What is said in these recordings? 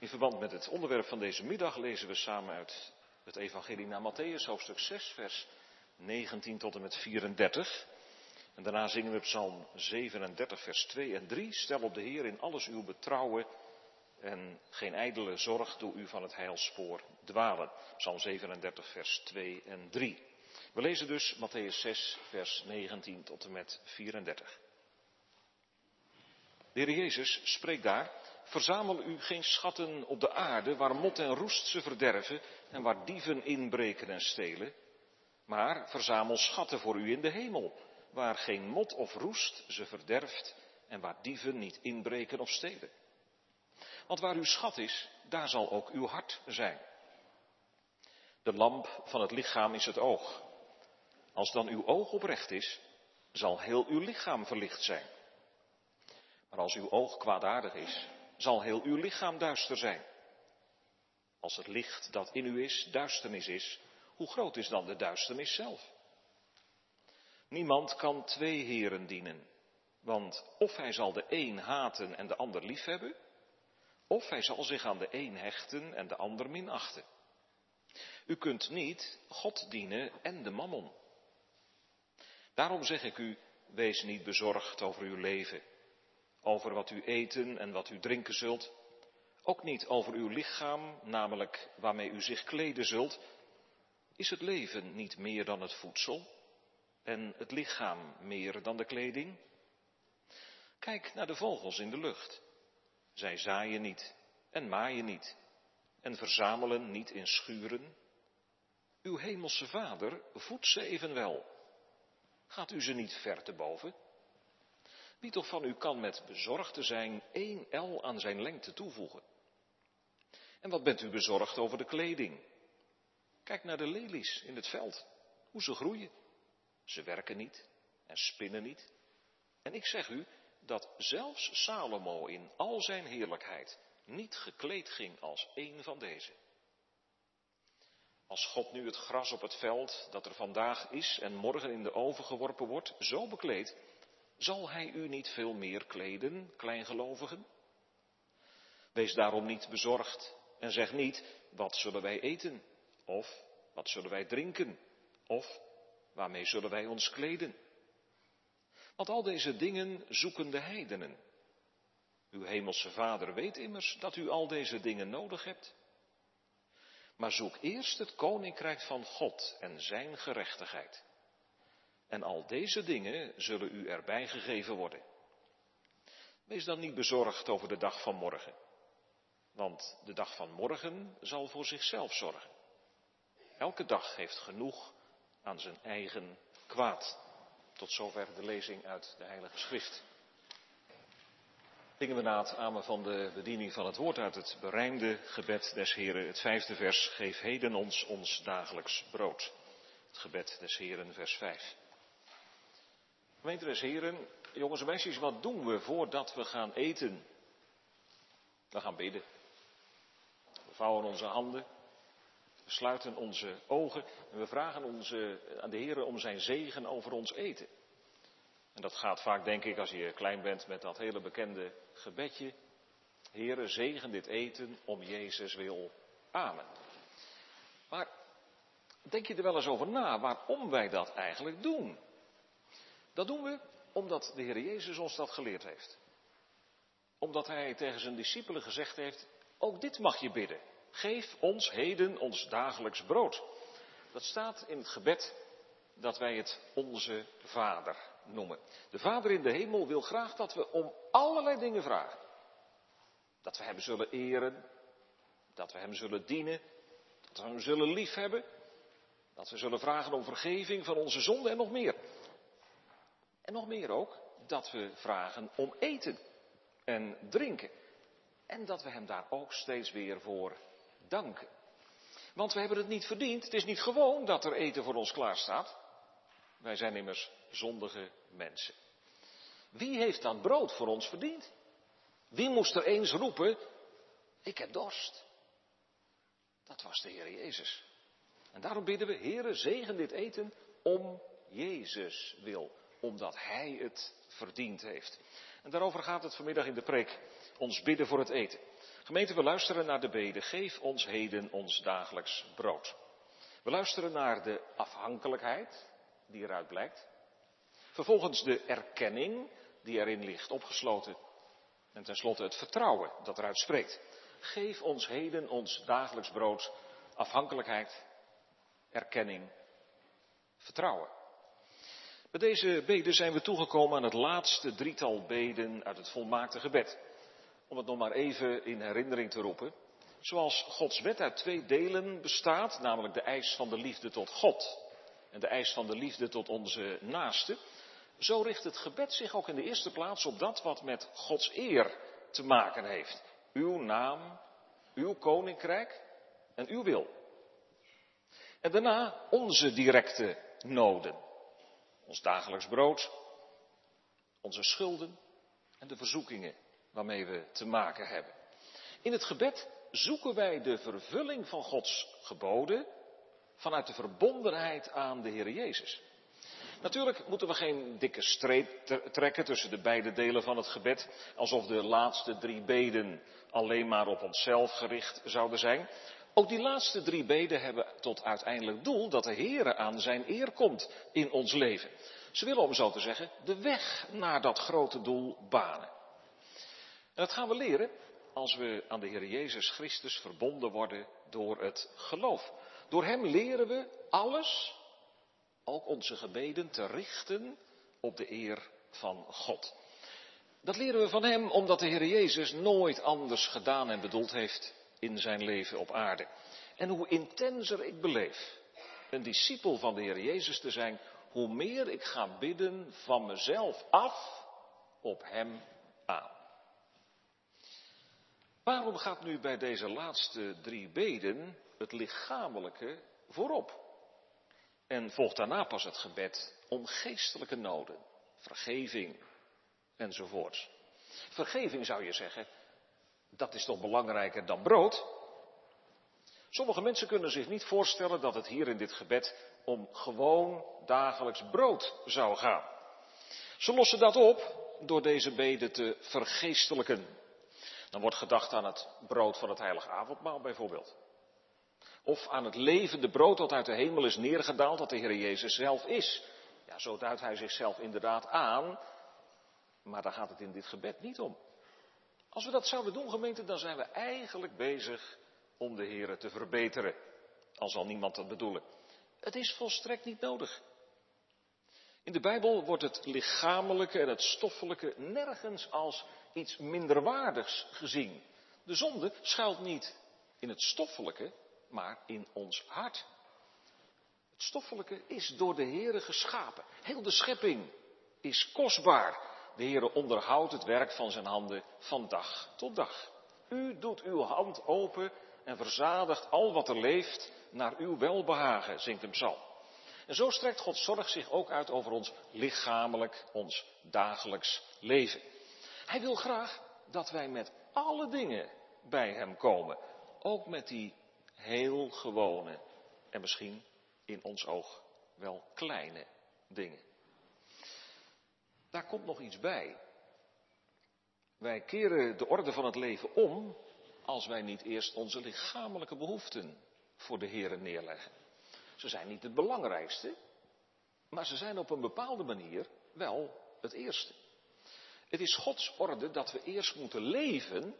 In verband met het onderwerp van deze middag lezen we samen uit het Evangelie naar Matthäus, hoofdstuk 6, vers 19 tot en met 34. En daarna zingen we Psalm 37, vers 2 en 3. Stel op de Heer in alles uw betrouwen en geen ijdele zorg doe u van het heilspoor dwalen. Psalm 37, vers 2 en 3. We lezen dus Matthäus 6, vers 19 tot en met 34. De Heer Jezus spreekt daar, verzamel u geen schatten op de aarde waar mot en roest ze verderven en waar dieven inbreken en stelen, maar verzamel schatten voor u in de hemel, waar geen mot of roest ze verderft en waar dieven niet inbreken of stelen. Want waar uw schat is, daar zal ook uw hart zijn. De lamp van het lichaam is het oog. Als dan uw oog oprecht is, zal heel uw lichaam verlicht zijn. Maar als uw oog kwaadaardig is, zal heel uw lichaam duister zijn. Als het licht dat in u is duisternis is, hoe groot is dan de duisternis zelf? Niemand kan twee heren dienen, want of hij zal de een haten en de ander liefhebben, of hij zal zich aan de een hechten en de ander minachten. U kunt niet God dienen en de mammon. Daarom zeg ik u, wees niet bezorgd over uw leven, over wat u eten en wat u drinken zult, ook niet over uw lichaam, namelijk waarmee u zich kleden zult. Is het leven niet meer dan het voedsel en het lichaam meer dan de kleding? Kijk naar de vogels in de lucht. Zij zaaien niet en maaien niet en verzamelen niet in schuren. Uw hemelse vader voedt ze evenwel. Gaat u ze niet ver te boven? Wie toch van u kan met bezorgd te zijn één el aan zijn lengte toevoegen? En wat bent u bezorgd over de kleding? Kijk naar de lelies in het veld, hoe ze groeien. Ze werken niet en spinnen niet. En ik zeg u dat zelfs Salomo in al zijn heerlijkheid niet gekleed ging als een van deze. Als God nu het gras op het veld dat er vandaag is en morgen in de oven geworpen wordt, zo bekleedt, zal hij u niet veel meer kleden, kleingelovigen? Wees daarom niet bezorgd en zeg niet, wat zullen wij eten? Of, wat zullen wij drinken? Of, waarmee zullen wij ons kleden? Want al deze dingen zoeken de heidenen. Uw hemelse vader weet immers dat u al deze dingen nodig hebt. Maar zoek eerst het koninkrijk van God en zijn gerechtigheid. En al deze dingen zullen u erbij gegeven worden. Wees dan niet bezorgd over de dag van morgen. Want de dag van morgen zal voor zichzelf zorgen. Elke dag heeft genoeg aan zijn eigen kwaad. Tot zover de lezing uit de Heilige Schrift. Dingen we na het amen van de bediening van het woord uit het berijmde gebed des Heren, het vijfde vers, geef heden ons ons dagelijks brood. Het gebed des Heren, vers vijf. Gemeente Heren, jongens en meisjes, wat doen we voordat we gaan eten? We gaan bidden. We vouwen onze handen, we sluiten onze ogen en we vragen onze, aan de Heer om zijn zegen over ons eten. En dat gaat vaak, denk ik, als je klein bent met dat hele bekende gebedje. Heere, zegen dit eten om Jezus wil. Amen. Maar denk je er wel eens over na waarom wij dat eigenlijk doen? Dat doen we omdat de Heer Jezus ons dat geleerd heeft. Omdat Hij tegen zijn discipelen gezegd heeft, ook dit mag je bidden. Geef ons heden ons dagelijks brood. Dat staat in het gebed dat wij het onze Vader noemen. De Vader in de hemel wil graag dat we om allerlei dingen vragen. Dat we Hem zullen eren, dat we Hem zullen dienen, dat we Hem zullen liefhebben, dat we zullen vragen om vergeving van onze zonden en nog meer. En nog meer ook, dat we vragen om eten en drinken. En dat we Hem daar ook steeds weer voor danken. Want we hebben het niet verdiend. Het is niet gewoon dat er eten voor ons klaar staat. Wij zijn immers zondige mensen. Wie heeft dan brood voor ons verdiend? Wie moest er eens roepen, ik heb dorst? Dat was de Heer Jezus. En daarom bidden we, Heere, zegen dit eten om Jezus wil, omdat Hij het verdiend heeft. En daarover gaat het vanmiddag in de preek, ons bidden voor het eten. Gemeente, we luisteren naar de bede, geef ons heden ons dagelijks brood. We luisteren naar de afhankelijkheid die eruit blijkt. Vervolgens de erkenning die erin ligt, opgesloten. En tenslotte het vertrouwen dat eruit spreekt. Geef ons heden ons dagelijks brood, afhankelijkheid, erkenning, vertrouwen. Bij deze beden zijn we toegekomen aan het laatste drietal beden uit het volmaakte gebed. Om het nog maar even in herinnering te roepen. Zoals Gods wet uit twee delen bestaat, namelijk de eis van de liefde tot God en de eis van de liefde tot onze naaste, zo richt het gebed zich ook in de eerste plaats op dat wat met Gods eer te maken heeft. Uw naam, uw koninkrijk en uw wil. En daarna onze directe noden. Ons dagelijks brood, onze schulden en de verzoekingen waarmee we te maken hebben. In het gebed zoeken wij de vervulling van Gods geboden vanuit de verbondenheid aan de Heer Jezus. Natuurlijk moeten we geen dikke streep trekken tussen de beide delen van het gebed, alsof de laatste drie beden alleen maar op onszelf gericht zouden zijn. Ook die laatste drie beden hebben tot uiteindelijk doel dat de Heer aan zijn eer komt in ons leven. Ze willen, om zo te zeggen, de weg naar dat grote doel banen. En dat gaan we leren als we aan de Heer Jezus Christus verbonden worden door het geloof. Door Hem leren we alles, ook onze gebeden, te richten op de eer van God. Dat leren we van Hem omdat de Heer Jezus nooit anders gedaan en bedoeld heeft in zijn leven op aarde. En hoe intenser ik beleef een discipel van de Heer Jezus te zijn, hoe meer ik ga bidden van mezelf af op Hem aan. Waarom gaat nu bij deze laatste drie beden het lichamelijke voorop? En volgt daarna pas het gebed om geestelijke noden, vergeving enzovoort. Vergeving zou je zeggen, dat is toch belangrijker dan brood? Sommige mensen kunnen zich niet voorstellen dat het hier in dit gebed om gewoon dagelijks brood zou gaan. Ze lossen dat op door deze beden te vergeestelijken. Dan wordt gedacht aan het brood van het heilige avondmaal bijvoorbeeld. Of aan het levende brood dat uit de hemel is neergedaald, dat de Heer Jezus zelf is. Ja, zo duidt hij zichzelf inderdaad aan, maar daar gaat het in dit gebed niet om. Als we dat zouden doen, gemeente, dan zijn we eigenlijk bezig om de Heer te verbeteren. Al zal niemand dat bedoelen. Het is volstrekt niet nodig. In de Bijbel wordt het lichamelijke en het stoffelijke nergens als iets minderwaardigs gezien. De zonde schuilt niet in het stoffelijke, maar in ons hart. Het stoffelijke is door de Heere geschapen. Heel de schepping is kostbaar. De Heere onderhoudt het werk van zijn handen van dag tot dag. U doet uw hand open en verzadigt al wat er leeft naar uw welbehagen, zingt hem psalm. En zo strekt Gods zorg zich ook uit over ons lichamelijk, ons dagelijks leven. Hij wil graag dat wij met alle dingen bij Hem komen. Ook met die heel gewone en misschien in ons oog wel kleine dingen. Daar komt nog iets bij. Wij keren de orde van het leven om als wij niet eerst onze lichamelijke behoeften voor de Heer neerleggen. Ze zijn niet het belangrijkste, maar ze zijn op een bepaalde manier wel het eerste. Het is Gods orde dat we eerst moeten leven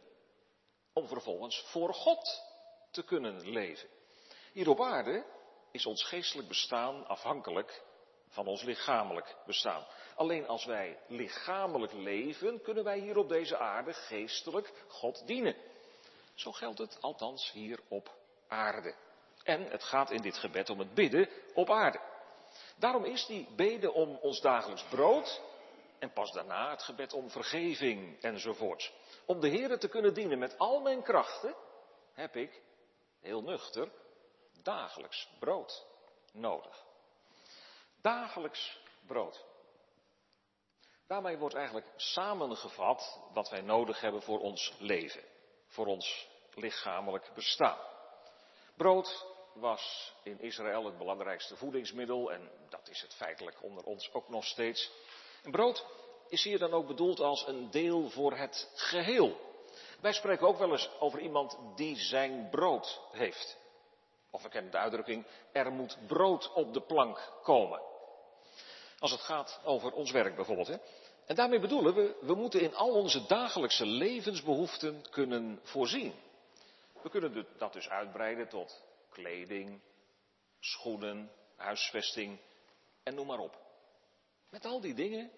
om vervolgens voor God te kunnen leven. Hier op aarde is ons geestelijk bestaan afhankelijk van ons lichamelijk bestaan. Alleen als wij lichamelijk leven, kunnen wij hier op deze aarde geestelijk God dienen. Zo geldt het althans hier op aarde. En het gaat in dit gebed om het bidden op aarde. Daarom is die bede om ons dagelijks brood en pas daarna het gebed om vergeving enzovoort. Om de Heer te kunnen dienen met al mijn krachten, heb ik, heel nuchter, dagelijks brood nodig. Dagelijks brood. Daarmee wordt eigenlijk samengevat wat wij nodig hebben voor ons leven, voor ons lichamelijk bestaan. Brood was in Israël het belangrijkste voedingsmiddel en dat is het feitelijk onder ons ook nog steeds. En brood is hier dan ook bedoeld als een deel voor het geheel. Wij spreken ook wel eens over iemand die zijn brood heeft. Of we kennen de uitdrukking, er moet brood op de plank komen. Als het gaat over ons werk bijvoorbeeld. Hè? En daarmee bedoelen we, we moeten in al onze dagelijkse levensbehoeften kunnen voorzien. We kunnen dat dus uitbreiden tot kleding, schoenen, huisvesting en noem maar op. Met al die dingen,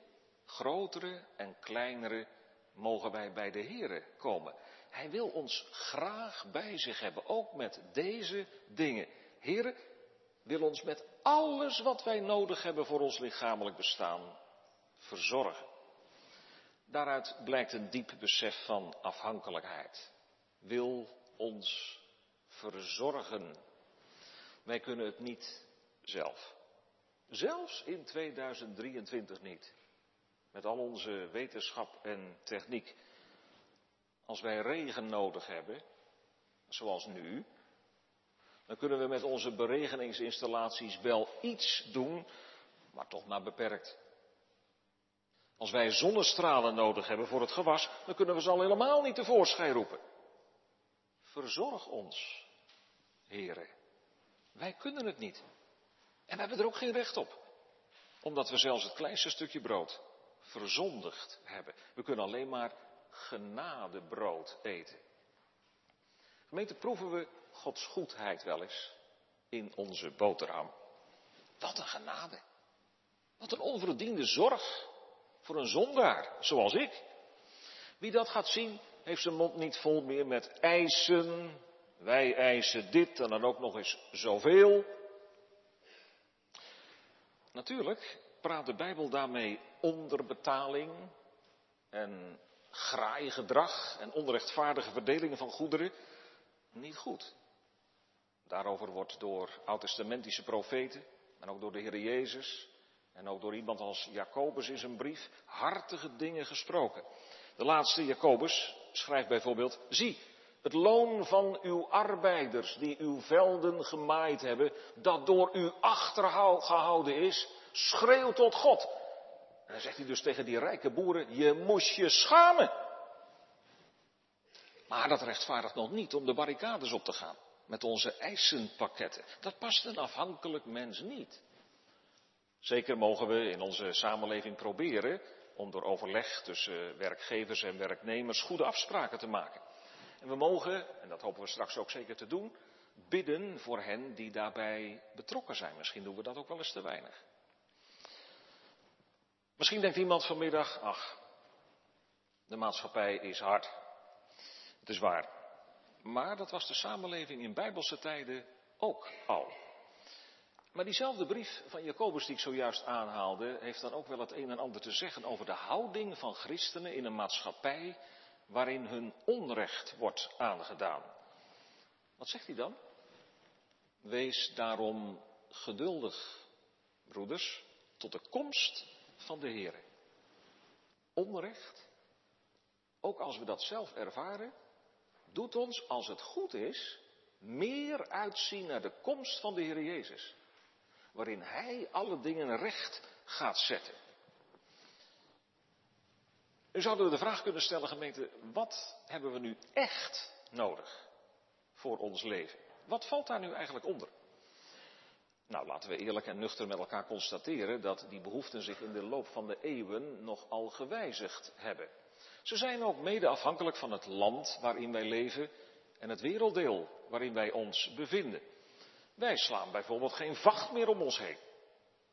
grotere en kleinere, mogen wij bij de Here komen. Hij wil ons graag bij zich hebben, ook met deze dingen. Here wil ons met alles wat wij nodig hebben voor ons lichamelijk bestaan verzorgen. Daaruit blijkt een diep besef van afhankelijkheid. Wil ons verzorgen. Wij kunnen het niet zelf. Zelfs in 2023 niet. Met al onze wetenschap en techniek. Als wij regen nodig hebben, zoals nu, dan kunnen we met onze beregeningsinstallaties wel iets doen, maar toch maar beperkt. Als wij zonnestralen nodig hebben voor het gewas, dan kunnen we ze al helemaal niet tevoorschijn roepen. Verzorg ons, heren. Wij kunnen het niet. En we hebben er ook geen recht op. Omdat we zelfs het kleinste stukje brood verzondigd hebben. We kunnen alleen maar genadebrood eten. Gemeente, proeven we Gods goedheid wel eens in onze boterham. Wat een genade. Wat een onverdiende zorg voor een zondaar, zoals ik. Wie dat gaat zien, heeft zijn mond niet vol meer met eisen. Wij eisen dit en dan ook nog eens zoveel. Natuurlijk praat de Bijbel daarmee onderbetaling en graaigedrag en onrechtvaardige verdelingen van goederen niet goed. Daarover wordt door oud-testamentische profeten en ook door de Heer Jezus en ook door iemand als Jacobus in zijn brief hartige dingen gesproken. De laatste, Jacobus, schrijft bijvoorbeeld, zie, het loon van uw arbeiders die uw velden gemaaid hebben, dat door u achtergehouden is, schreeuwt tot God. En dan zegt hij dus tegen die rijke boeren, je moest je schamen. Maar dat rechtvaardigt nog niet om de barricades op te gaan met onze eisenpakketten. Dat past een afhankelijk mens niet. Zeker mogen we in onze samenleving proberen om door overleg tussen werkgevers en werknemers goede afspraken te maken. En we mogen, en dat hopen we straks ook zeker te doen, bidden voor hen die daarbij betrokken zijn. Misschien doen we dat ook wel eens te weinig. Misschien denkt iemand vanmiddag, ach, de maatschappij is hard. Het is waar. Maar dat was de samenleving in bijbelse tijden ook al. Maar diezelfde brief van Jacobus die ik zojuist aanhaalde, heeft dan ook wel het een en ander te zeggen over de houding van christenen in een maatschappij waarin hun onrecht wordt aangedaan. Wat zegt hij dan? Wees daarom geduldig, broeders, tot de komst van de Heer. Onrecht, ook als we dat zelf ervaren, doet ons, als het goed is, meer uitzien naar de komst van de Heer Jezus waarin Hij alle dingen recht gaat zetten. Nu zouden we de vraag kunnen stellen, gemeente, wat hebben we nu echt nodig voor ons leven? Wat valt daar nu eigenlijk onder? Nou, laten we eerlijk en nuchter met elkaar constateren dat die behoeften zich in de loop van de eeuwen nogal gewijzigd hebben. Ze zijn ook mede afhankelijk van het land waarin wij leven en het werelddeel waarin wij ons bevinden. Wij slaan bijvoorbeeld geen vacht meer om ons heen.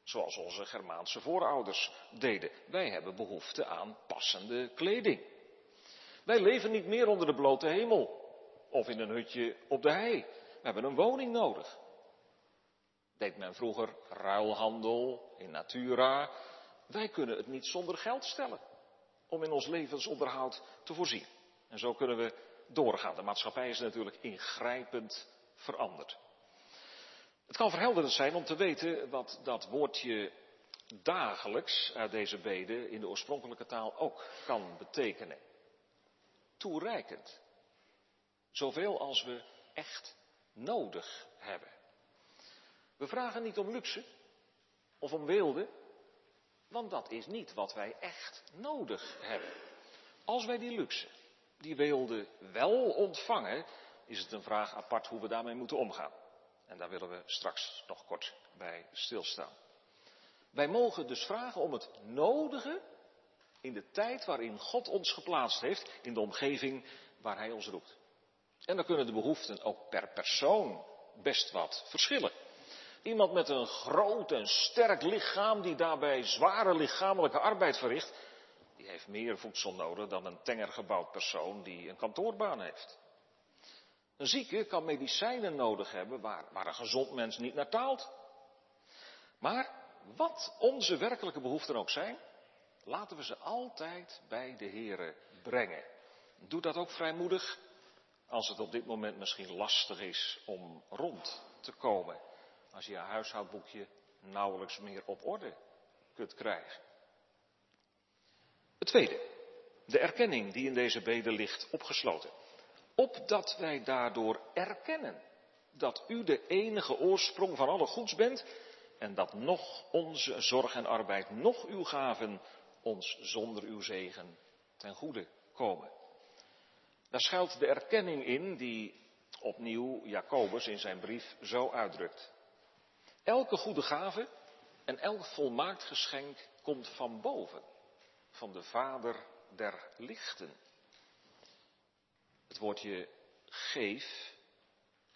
Zoals onze Germaanse voorouders deden. Wij hebben behoefte aan passende kleding. Wij leven niet meer onder de blote hemel. Of in een hutje op de hei. We hebben een woning nodig. Deed men vroeger ruilhandel in natura. Wij kunnen het niet zonder geld stellen. Om in ons levensonderhoud te voorzien. En zo kunnen we doorgaan. De maatschappij is natuurlijk ingrijpend veranderd. Het kan verhelderend zijn om te weten wat dat woordje dagelijks uit deze bede in de oorspronkelijke taal ook kan betekenen. Toereikend. Zoveel als we echt nodig hebben. We vragen niet om luxe of om weelde, Want dat is niet wat wij echt nodig hebben. Als wij die luxe, die weelde wel ontvangen, is het een vraag apart hoe we daarmee moeten omgaan. En daar willen we straks nog kort bij stilstaan. Wij mogen dus vragen om het nodige in de tijd waarin God ons geplaatst heeft, in de omgeving waar Hij ons roept. En dan kunnen de behoeften ook per persoon best wat verschillen. Iemand met een groot en sterk lichaam die daarbij zware lichamelijke arbeid verricht, die heeft meer voedsel nodig dan een tenger gebouwd persoon die een kantoorbaan heeft. Een zieke kan medicijnen nodig hebben waar, waar een gezond mens niet naar taalt. Maar wat onze werkelijke behoeften ook zijn, laten we ze altijd bij de Here brengen. Doe dat ook vrijmoedig, als het op dit moment misschien lastig is om rond te komen. Als je je huishoudboekje nauwelijks meer op orde kunt krijgen. Het tweede, de erkenning die in deze bede ligt opgesloten. Opdat wij daardoor erkennen dat u de enige oorsprong van alle goeds bent en dat nog onze zorg en arbeid, nog uw gaven ons zonder uw zegen ten goede komen. Daar schuilt de erkenning in die opnieuw Jacobus in zijn brief zo uitdrukt. Elke goede gave en elk volmaakt geschenk komt van boven, van de Vader der lichten. Het woordje geef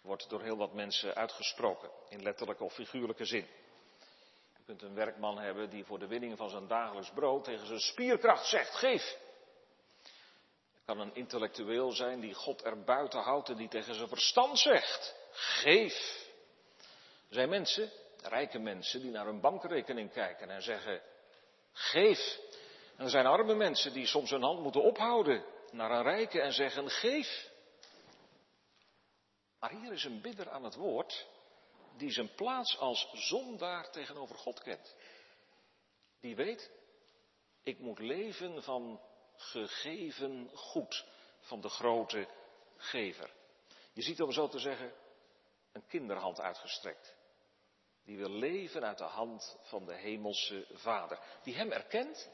wordt door heel wat mensen uitgesproken, in letterlijke of figuurlijke zin. Je kunt een werkman hebben die voor de winning van zijn dagelijks brood tegen zijn spierkracht zegt, geef. Het kan een intellectueel zijn die God er buiten houdt en die tegen zijn verstand zegt, geef. Er zijn mensen, rijke mensen, die naar hun bankrekening kijken en zeggen, geef. En er zijn arme mensen die soms hun hand moeten ophouden naar een rijke en zeggen, geef. Maar hier is een bidder aan het woord die zijn plaats als zondaar tegenover God kent. Die weet, ik moet leven van gegeven goed, van de grote gever. Je ziet om zo te zeggen een kinderhand uitgestrekt. Die wil leven uit de hand van de hemelse Vader. Die hem erkent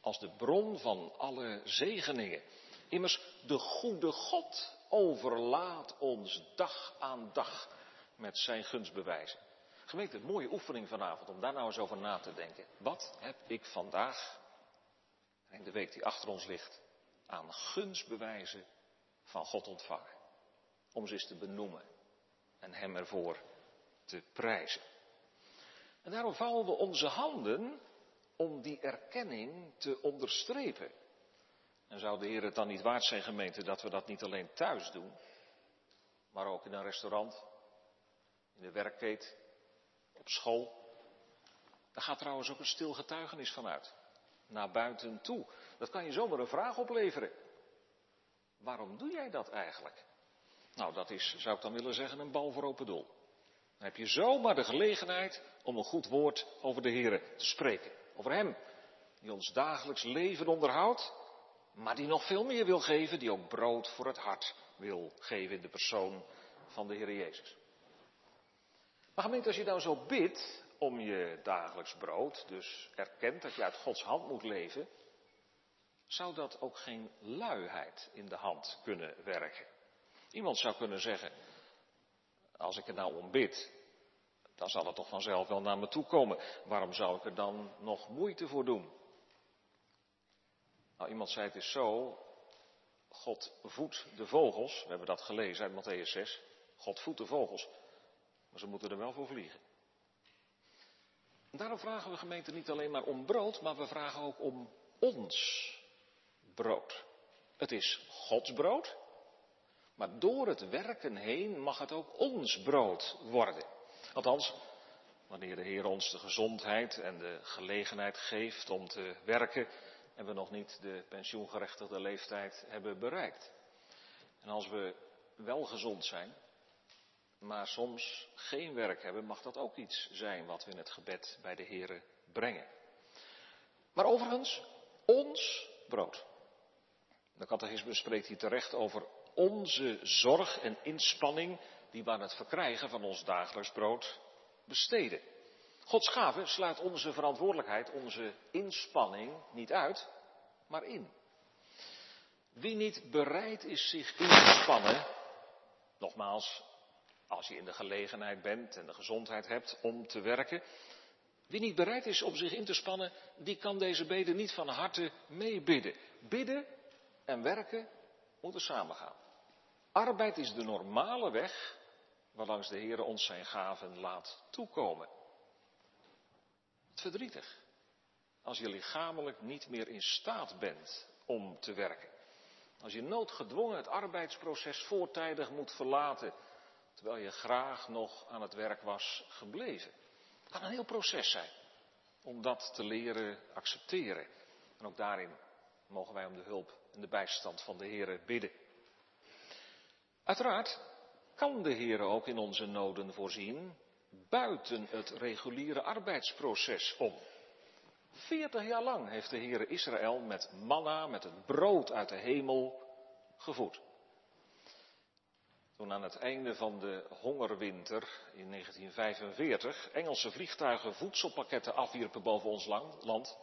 als de bron van alle zegeningen. Immers, de goede God overlaat ons dag aan dag met zijn gunstbewijzen. Gemeente, een mooie oefening vanavond om daar nou eens over na te denken. Wat heb ik vandaag, in de week die achter ons ligt, aan gunstbewijzen van God ontvangen? Om ze eens te benoemen en hem ervoor te prijzen. En daarom vouwen we onze handen om die erkenning te onderstrepen. En zou de Heer het dan niet waard zijn, gemeente, dat we dat niet alleen thuis doen, maar ook in een restaurant, in de werkkeet, op school. Daar gaat trouwens ook een stil getuigenis van uit. Naar buiten toe. Dat kan je zomaar een vraag opleveren. Waarom doe jij dat eigenlijk? Nou, dat is, zou ik dan willen zeggen, een bal voor open doel. Dan heb je zomaar de gelegenheid om een goed woord over de Heer te spreken. Over Hem, die ons dagelijks leven onderhoudt, maar die nog veel meer wil geven, die ook brood voor het hart wil geven in de persoon van de Heer Jezus. Maar gemeente, als je nou zo bidt om je dagelijks brood, dus erkent dat je uit Gods hand moet leven, zou dat ook geen luiheid in de hand kunnen werken. Iemand zou kunnen zeggen, als ik er nou om bid, dan zal het toch vanzelf wel naar me toe komen. Waarom zou ik er dan nog moeite voor doen? Nou, iemand zei het is zo, God voedt de vogels, we hebben dat gelezen uit Matthäus 6, God voedt de vogels, maar ze moeten er wel voor vliegen. En daarom vragen we gemeente niet alleen maar om brood, maar we vragen ook om ons brood. Het is Gods brood, maar door het werken heen mag het ook ons brood worden. Althans, wanneer de Heer ons de gezondheid en de gelegenheid geeft om te werken en we nog niet de pensioengerechtigde leeftijd hebben bereikt. En als we wel gezond zijn, maar soms geen werk hebben, mag dat ook iets zijn wat we in het gebed bij de Heer brengen. Maar overigens, ons brood. De catechisme spreekt hier terecht over onze zorg en inspanning die we aan het verkrijgen van ons dagelijks brood besteden. Gods gave sluit onze verantwoordelijkheid, onze inspanning niet uit, maar in. Wie niet bereid is zich in te spannen, nogmaals, als je in de gelegenheid bent en de gezondheid hebt om te werken, wie niet bereid is om zich in te spannen, die kan deze beden niet van harte meebidden. Bidden en werken moeten samengaan. Arbeid is de normale weg waarlangs de Heer ons zijn gaven laat toekomen. Het verdrietig als je lichamelijk niet meer in staat bent om te werken. Als je noodgedwongen het arbeidsproces voortijdig moet verlaten, terwijl je graag nog aan het werk was gebleven. Het kan een heel proces zijn om dat te leren accepteren. En ook daarin mogen wij om de hulp en de bijstand van de Heer bidden. Uiteraard kan de Heer ook in onze noden voorzien buiten het reguliere arbeidsproces om. Veertig jaar lang heeft de Heer Israël met manna, met het brood uit de hemel gevoed. Toen aan het einde van de hongerwinter in 1945 Engelse vliegtuigen voedselpakketten afwierpen boven ons land,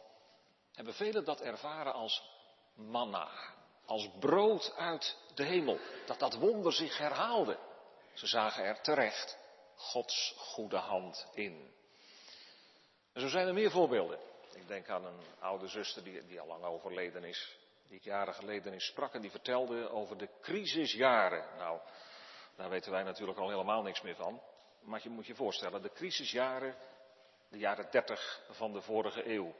hebben velen dat ervaren als manna, als brood uit de hemel. Dat dat wonder zich herhaalde. Ze zagen er terecht Gods goede hand in. En zo zijn er meer voorbeelden. Ik denk aan een oude zuster die, die al lang overleden is, die ik jaren geleden eens sprak en die vertelde over de crisisjaren. Nou, daar weten wij natuurlijk al helemaal niks meer van. Maar je moet je voorstellen, de crisisjaren, de jaren 30 van de vorige eeuw.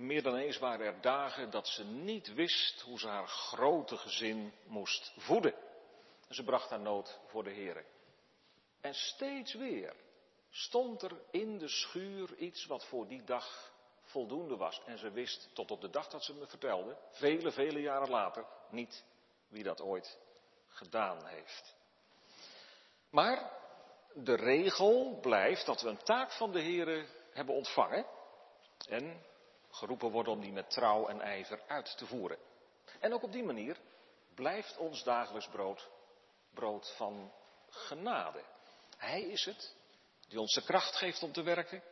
Meer dan eens waren er dagen dat ze niet wist hoe ze haar grote gezin moest voeden. En ze bracht haar nood voor de Heer. En steeds weer stond er in de schuur iets wat voor die dag voldoende was. En ze wist tot op de dag dat ze me vertelde, vele, vele jaren later, niet wie dat ooit gedaan heeft. Maar de regel blijft dat we een taak van de Heer hebben ontvangen en geroepen worden om die met trouw en ijver uit te voeren. En ook op die manier blijft ons dagelijks brood brood van genade. Hij is het die ons de kracht geeft om te werken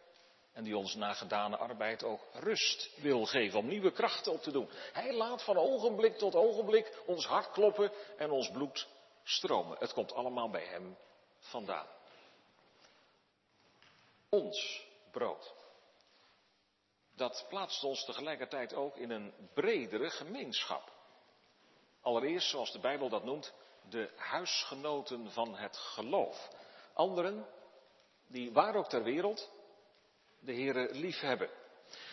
en die ons na gedane arbeid ook rust wil geven om nieuwe krachten op te doen. Hij laat van ogenblik tot ogenblik ons hart kloppen en ons bloed stromen. Het komt allemaal bij Hem vandaan. Ons brood. Dat plaatst ons tegelijkertijd ook in een bredere gemeenschap. Allereerst, zoals de Bijbel dat noemt, de huisgenoten van het geloof. Anderen, die waar ook ter wereld de Heere lief hebben.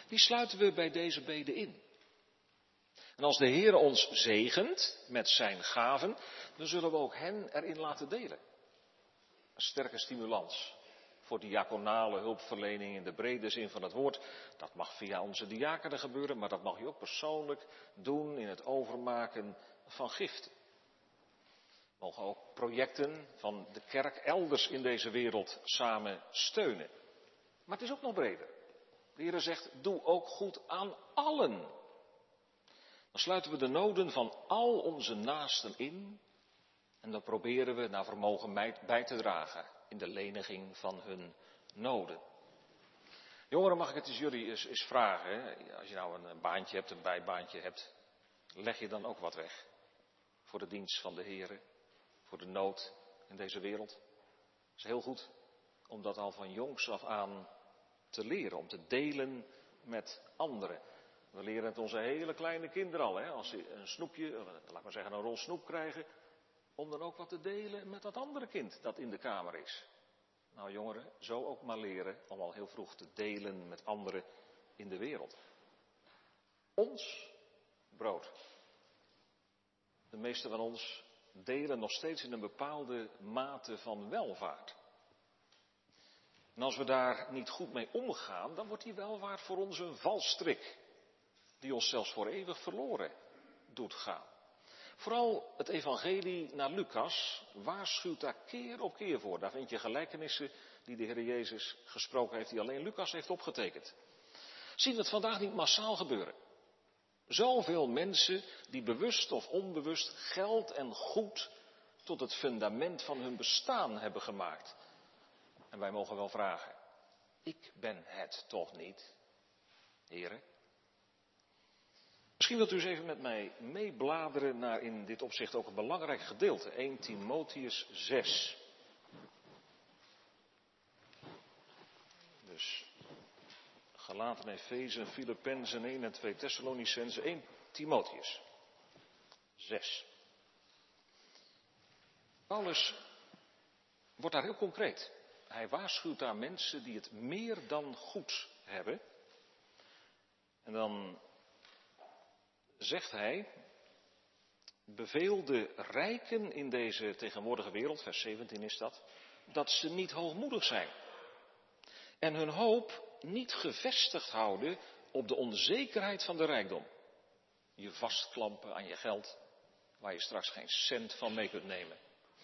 Die sluiten we bij deze beden in. En als de Heer ons zegent met zijn gaven, dan zullen we ook hen erin laten delen. Een sterke stimulans voor diaconale hulpverlening in de brede zin van het woord. Dat mag via onze diakenen gebeuren, maar dat mag je ook persoonlijk doen in het overmaken van giften. Mogen ook projecten van de kerk elders in deze wereld samen steunen. Maar het is ook nog breder. De Heer zegt, doe ook goed aan allen. Dan sluiten we de noden van al onze naasten in. En dan proberen we naar vermogen bij te dragen in de leniging van hun noden. Jongeren, mag ik het eens jullie eens, eens vragen. Hè? Als je nou een baantje hebt, een bijbaantje hebt, leg je dan ook wat weg voor de dienst van de Heer, voor de nood in deze wereld? Het is heel goed om dat al van jongs af aan te leren, om te delen met anderen. We leren het onze hele kleine kinderen al, hè? als ze een snoepje, laat maar zeggen een rol snoep krijgen, om dan ook wat te delen met dat andere kind dat in de kamer is. Nou jongeren, zo ook maar leren om al heel vroeg te delen met anderen in de wereld. Ons brood. De meeste van ons delen nog steeds in een bepaalde mate van welvaart. En als we daar niet goed mee omgaan, dan wordt die welvaart voor ons een valstrik. Die ons zelfs voor eeuwig verloren doet gaan. Vooral het evangelie naar Lucas waarschuwt daar keer op keer voor. Daar vind je gelijkenissen die de Heer Jezus gesproken heeft, die alleen Lucas heeft opgetekend. Zien we het vandaag niet massaal gebeuren? Zoveel mensen die bewust of onbewust geld en goed tot het fundament van hun bestaan hebben gemaakt. En wij mogen wel vragen, Ik ben het toch niet, heren? Misschien wilt u eens even met mij meebladeren naar in dit opzicht ook een belangrijk gedeelte, 1 Timotheus 6. Dus Galaten, Efeze, Filippenzen 1 en 2 Thessalonicenzen, 1 Timotheus 6. Paulus wordt daar heel concreet. Hij waarschuwt daar mensen die het meer dan goed hebben. En dan zegt hij, beveel de rijken in deze tegenwoordige wereld, vers 17 is dat, dat ze niet hoogmoedig zijn. En hun hoop niet gevestigd houden op de onzekerheid van de rijkdom. Je vastklampen aan je geld, waar je straks geen cent van mee kunt nemen.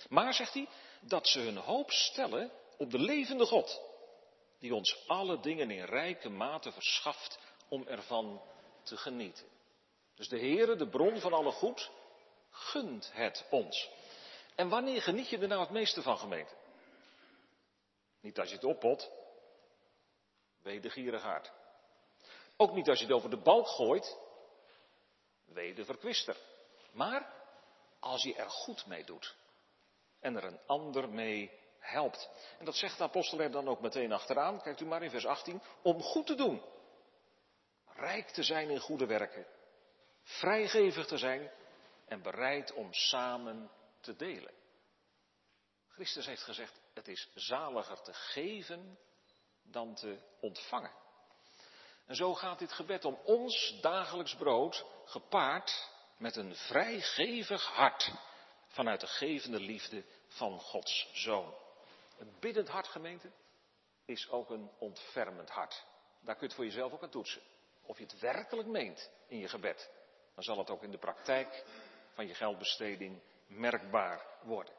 Maar, zegt hij, dat ze hun hoop stellen op de levende God, die ons alle dingen in rijke mate verschaft om ervan te genieten. Dus de Heere, de bron van alle goed, gunt het ons. En wanneer geniet je er nou het meeste van, gemeente? Niet als je het oppot, wedergierig hart. Ook niet als je het over de balk gooit, weder verkwister. Maar als je er goed mee doet en er een ander mee helpt. En dat zegt de apostel er dan ook meteen achteraan, kijkt u maar in vers 18, om goed te doen. Rijk te zijn in goede werken, vrijgevig te zijn en bereid om samen te delen. Christus heeft gezegd, het is zaliger te geven dan te ontvangen. En zo gaat dit gebed om ons dagelijks brood gepaard met een vrijgevig hart vanuit de gevende liefde van Gods Zoon. Een biddend hart, gemeente, is ook een ontfermend hart. Daar kun je voor jezelf ook aan toetsen. Of je het werkelijk meent in je gebed. Dan zal het ook in de praktijk van je geldbesteding merkbaar worden.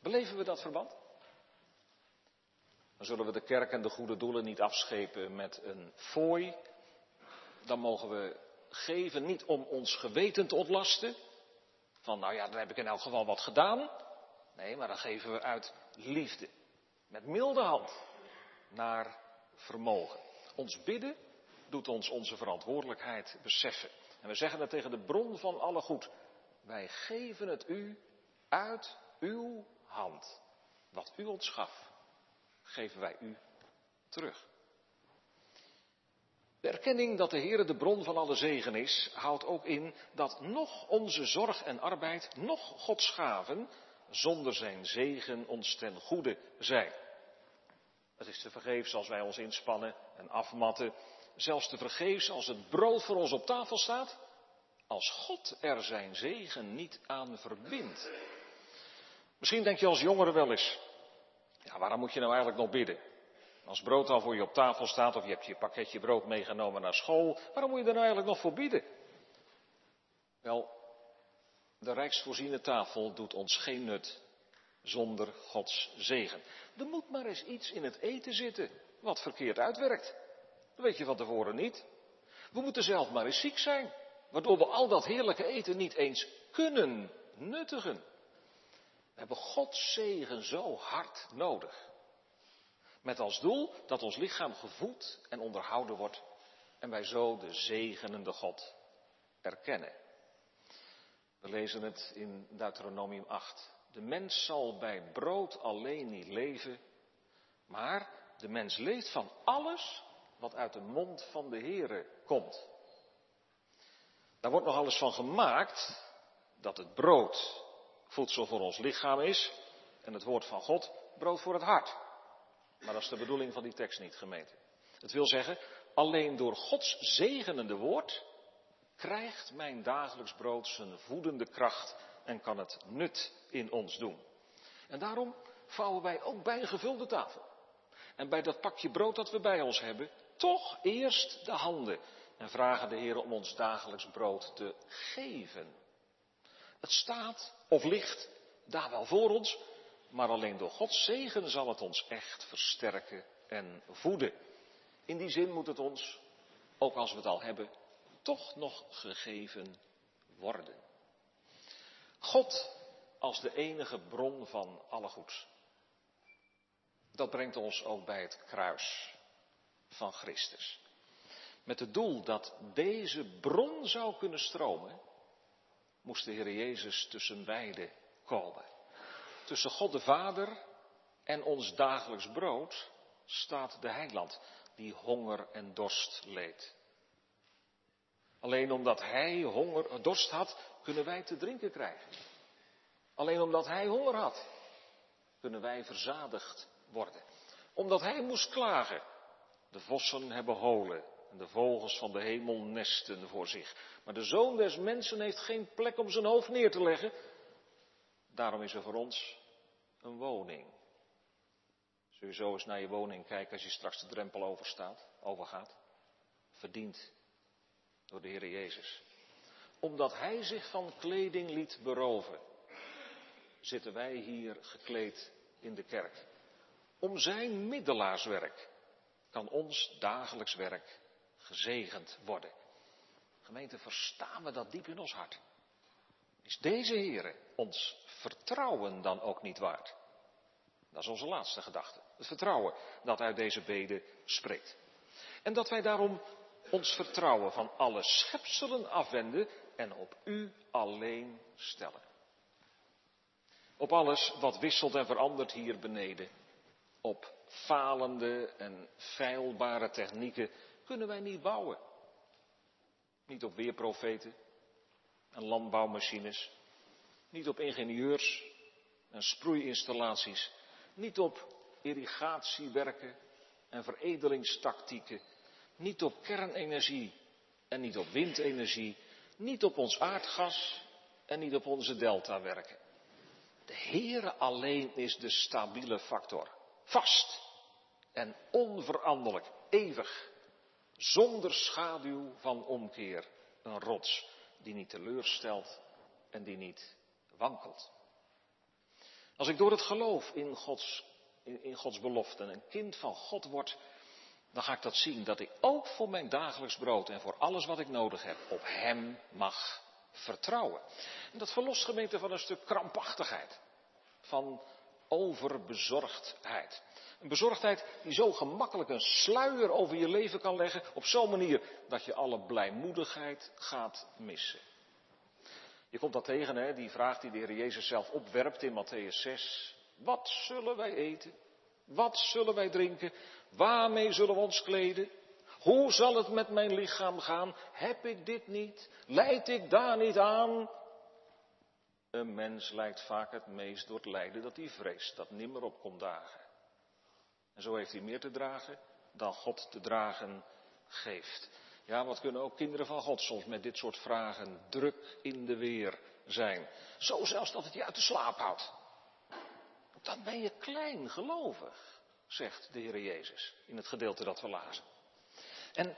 Beleven we dat verband? Dan zullen we de kerk en de goede doelen niet afschepen met een fooi. Dan mogen we geven niet om ons geweten te ontlasten. Van nou ja, dan heb ik in elk geval wat gedaan. Nee, maar dan geven we uit liefde. Met milde hand naar vermogen. Ons bidden doet ons onze verantwoordelijkheid beseffen. En we zeggen het tegen de bron van alle goed. Wij geven het u uit uw hand. Wat u ons gaf, geven wij u terug. De erkenning dat de Heer de bron van alle zegen is, houdt ook in dat nog onze zorg en arbeid, nog Gods gaven, zonder zijn zegen ons ten goede zijn. Het is te vergeefs als wij ons inspannen en afmatten, zelfs te vergeefs als het brood voor ons op tafel staat, als God er zijn zegen niet aan verbindt. Misschien denk je als jongere wel eens, ja, waarom moet je nou eigenlijk nog bidden? Als brood al voor je op tafel staat of je hebt je pakketje brood meegenomen naar school, waarom moet je er nou eigenlijk nog voor bidden? Wel, de rijksvoorziene tafel doet ons geen nut zonder Gods zegen. Er moet maar eens iets in het eten zitten wat verkeerd uitwerkt. Dat weet je van tevoren niet. We moeten zelf maar eens ziek zijn, waardoor we al dat heerlijke eten niet eens kunnen nuttigen. We hebben Gods zegen zo hard nodig. Met als doel dat ons lichaam gevoed en onderhouden wordt en wij zo de zegenende God erkennen. We lezen het in Deuteronomium 8. De mens zal bij brood alleen niet leven, maar de mens leeft van alles wat uit de mond van de Heere komt. Daar wordt nog alles van gemaakt dat het brood voedsel voor ons lichaam is en het woord van God brood voor het hart. Maar dat is de bedoeling van die tekst niet, gemeente. Het wil zeggen, alleen door Gods zegenende woord krijgt mijn dagelijks brood zijn voedende kracht en kan het nut in ons doen. En daarom vouwen wij ook bij een gevulde tafel. En bij dat pakje brood dat we bij ons hebben, toch eerst de handen en vragen de Heer om ons dagelijks brood te geven. Het staat of ligt daar wel voor ons, maar alleen door Gods zegen zal het ons echt versterken en voeden. In die zin moet het ons, ook als we het al hebben, toch nog gegeven worden. God als de enige bron van alle goeds. Dat brengt ons ook bij het kruis. Van Christus. Met het doel dat deze bron zou kunnen stromen, moest de Heer Jezus tussen beiden komen. Tussen God de Vader en ons dagelijks brood staat de heiland die honger en dorst leed. Alleen omdat hij honger, dorst had, kunnen wij te drinken krijgen. Alleen omdat hij honger had, kunnen wij verzadigd worden. Omdat hij moest klagen. De vossen hebben holen en de vogels van de hemel nesten voor zich. Maar de zoon des mensen heeft geen plek om zijn hoofd neer te leggen. Daarom is er voor ons een woning. Zul je zo eens naar je woning kijken als je straks de drempel overstaat, overgaat? Verdiend door de Heer Jezus. Omdat Hij zich van kleding liet beroven, zitten wij hier gekleed in de kerk. Om Zijn middelaarswerk kan ons dagelijks werk gezegend worden. Gemeente, verstaan we dat diep in ons hart? Is deze Heer ons vertrouwen dan ook niet waard? Dat is onze laatste gedachte. Het vertrouwen dat uit deze bede spreekt. En dat wij daarom ons vertrouwen van alle schepselen afwenden en op u alleen stellen. Op alles wat wisselt en verandert hier beneden. Op falende en feilbare technieken kunnen wij niet bouwen. Niet op weerprofeten en landbouwmachines. Niet op ingenieurs en sproeiinstallaties. Niet op irrigatiewerken en veredelingstactieken. Niet op kernenergie en niet op windenergie. Niet op ons aardgas en niet op onze deltawerken. De Heere alleen is de stabiele factor. Vast en onveranderlijk, eeuwig. Zonder schaduw van omkeer. Een rots die niet teleurstelt en die niet wankelt. Als ik door het geloof in Gods, in, Gods beloften een kind van God word, dan ga ik dat zien dat ik ook voor mijn dagelijks brood en voor alles wat ik nodig heb op Hem mag vertrouwen. En dat verlost gemeente van een stuk krampachtigheid, van overbezorgdheid. Een bezorgdheid die zo gemakkelijk een sluier over je leven kan leggen, op zo'n manier dat je alle blijmoedigheid gaat missen. Je komt dat tegen, hè, die vraag die de Heer Jezus zelf opwerpt in Matthäus 6. Wat zullen wij eten? Wat zullen wij drinken? Waarmee zullen we ons kleden? Hoe zal het met mijn lichaam gaan? Heb ik dit niet? Leid ik daar niet aan? Een mens lijkt vaak het meest door het lijden dat hij vreest, dat nimmer op komt dagen. En zo heeft hij meer te dragen dan God te dragen geeft. Ja, wat kunnen ook kinderen van God soms met dit soort vragen druk in de weer zijn. Zo zelfs dat het je uit de slaap houdt. Dan ben je klein gelovig, zegt de Heer Jezus in het gedeelte dat we lazen. En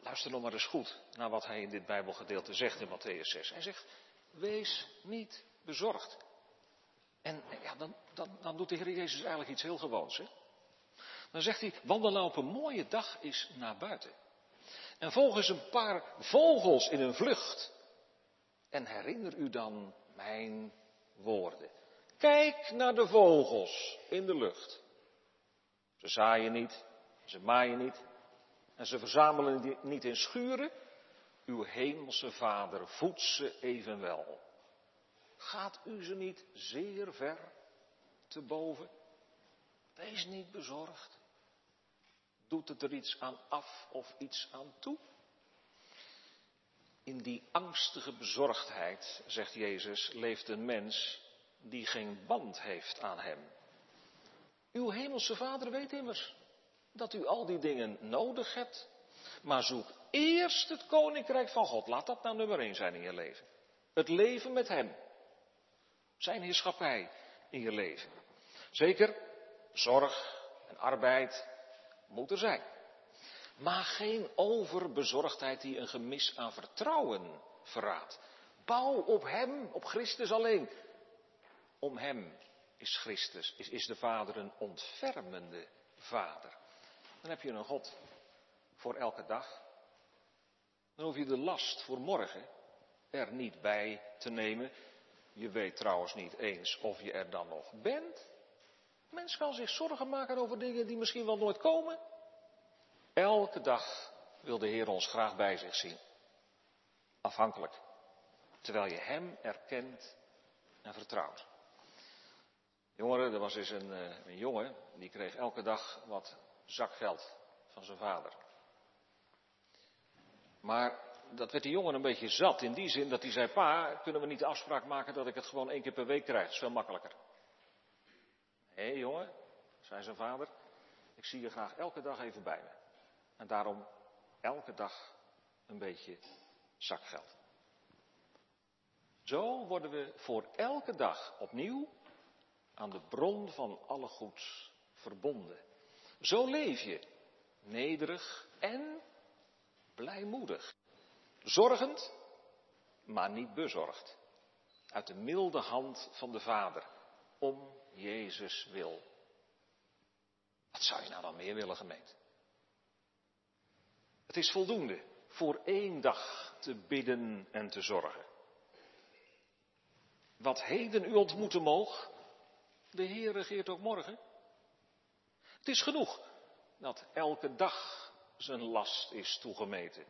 luister nog maar eens goed naar wat hij in dit Bijbelgedeelte zegt in Matthäus 6. Hij zegt, wees niet bezorgd. En ja, dan, dan, dan doet de Heer Jezus eigenlijk iets heel gewoons. Hè? Dan zegt hij, wandel nou op een mooie dag is naar buiten. En volg eens een paar vogels in een vlucht. En herinner u dan mijn woorden. Kijk naar de vogels in de lucht. Ze zaaien niet, ze maaien niet en ze verzamelen niet in schuren. Uw hemelse vader voedt ze evenwel. Gaat u ze niet zeer ver te boven? Wees niet bezorgd. Doet het er iets aan af of iets aan toe? In die angstige bezorgdheid, zegt Jezus, leeft een mens die geen band heeft aan Hem. Uw hemelse Vader weet immers dat u al die dingen nodig hebt, maar zoek eerst het koninkrijk van God. Laat dat nou nummer één zijn in je leven. Het leven met Hem. Zijn heerschappij in je leven. Zeker, zorg en arbeid moet er zijn. Maar geen overbezorgdheid die een gemis aan vertrouwen verraadt. Bouw op Hem, op Christus alleen. Om Hem is Christus, is, is de Vader een ontfermende Vader. Dan heb je een God voor elke dag. Dan hoef je de last voor morgen er niet bij te nemen. Je weet trouwens niet eens of je er dan nog bent. Mens kan zich zorgen maken over dingen die misschien wel nooit komen. Elke dag wil de Heer ons graag bij zich zien. Afhankelijk. Terwijl je Hem erkent en vertrouwt. Jongeren, er was eens een, eh, een jongen, die kreeg elke dag wat zakgeld van zijn vader. Maar dat werd die jongen een beetje zat in die zin dat hij zei, pa, kunnen we niet de afspraak maken dat ik het gewoon één keer per week krijg? Dat is veel makkelijker. Hé jongen, zei zijn vader, ik zie je graag elke dag even bij me. En daarom elke dag een beetje zakgeld. Zo worden we voor elke dag opnieuw aan de bron van alle goeds verbonden. Zo leef je, nederig en blijmoedig. Zorgend, maar niet bezorgd. Uit de milde hand van de Vader, om Jezus wil. Wat zou je nou dan meer willen, gemeente? Het is voldoende voor één dag te bidden en te zorgen. Wat heden u ontmoeten moog, de Heer regeert ook morgen. Het is genoeg dat elke dag zijn last is toegemeten.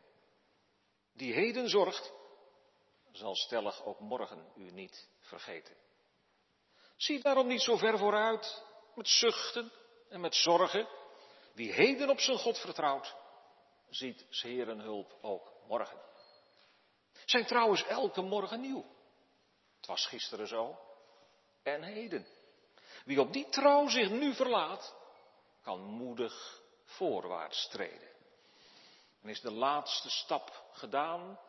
Die heden zorgt, zal stellig ook morgen u niet vergeten. Zie daarom niet zo ver vooruit met zuchten en met zorgen. Wie heden op zijn God vertrouwt, ziet zijn hulp ook morgen. Zijn trouwens elke morgen nieuw. Het was gisteren zo en heden. Wie op die trouw zich nu verlaat, kan moedig voorwaarts treden. En is de laatste stap gedaan,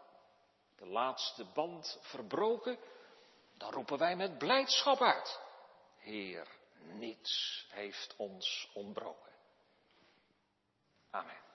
de laatste band verbroken, dan roepen wij met blijdschap uit. Heer, niets heeft ons ontbroken. Amen.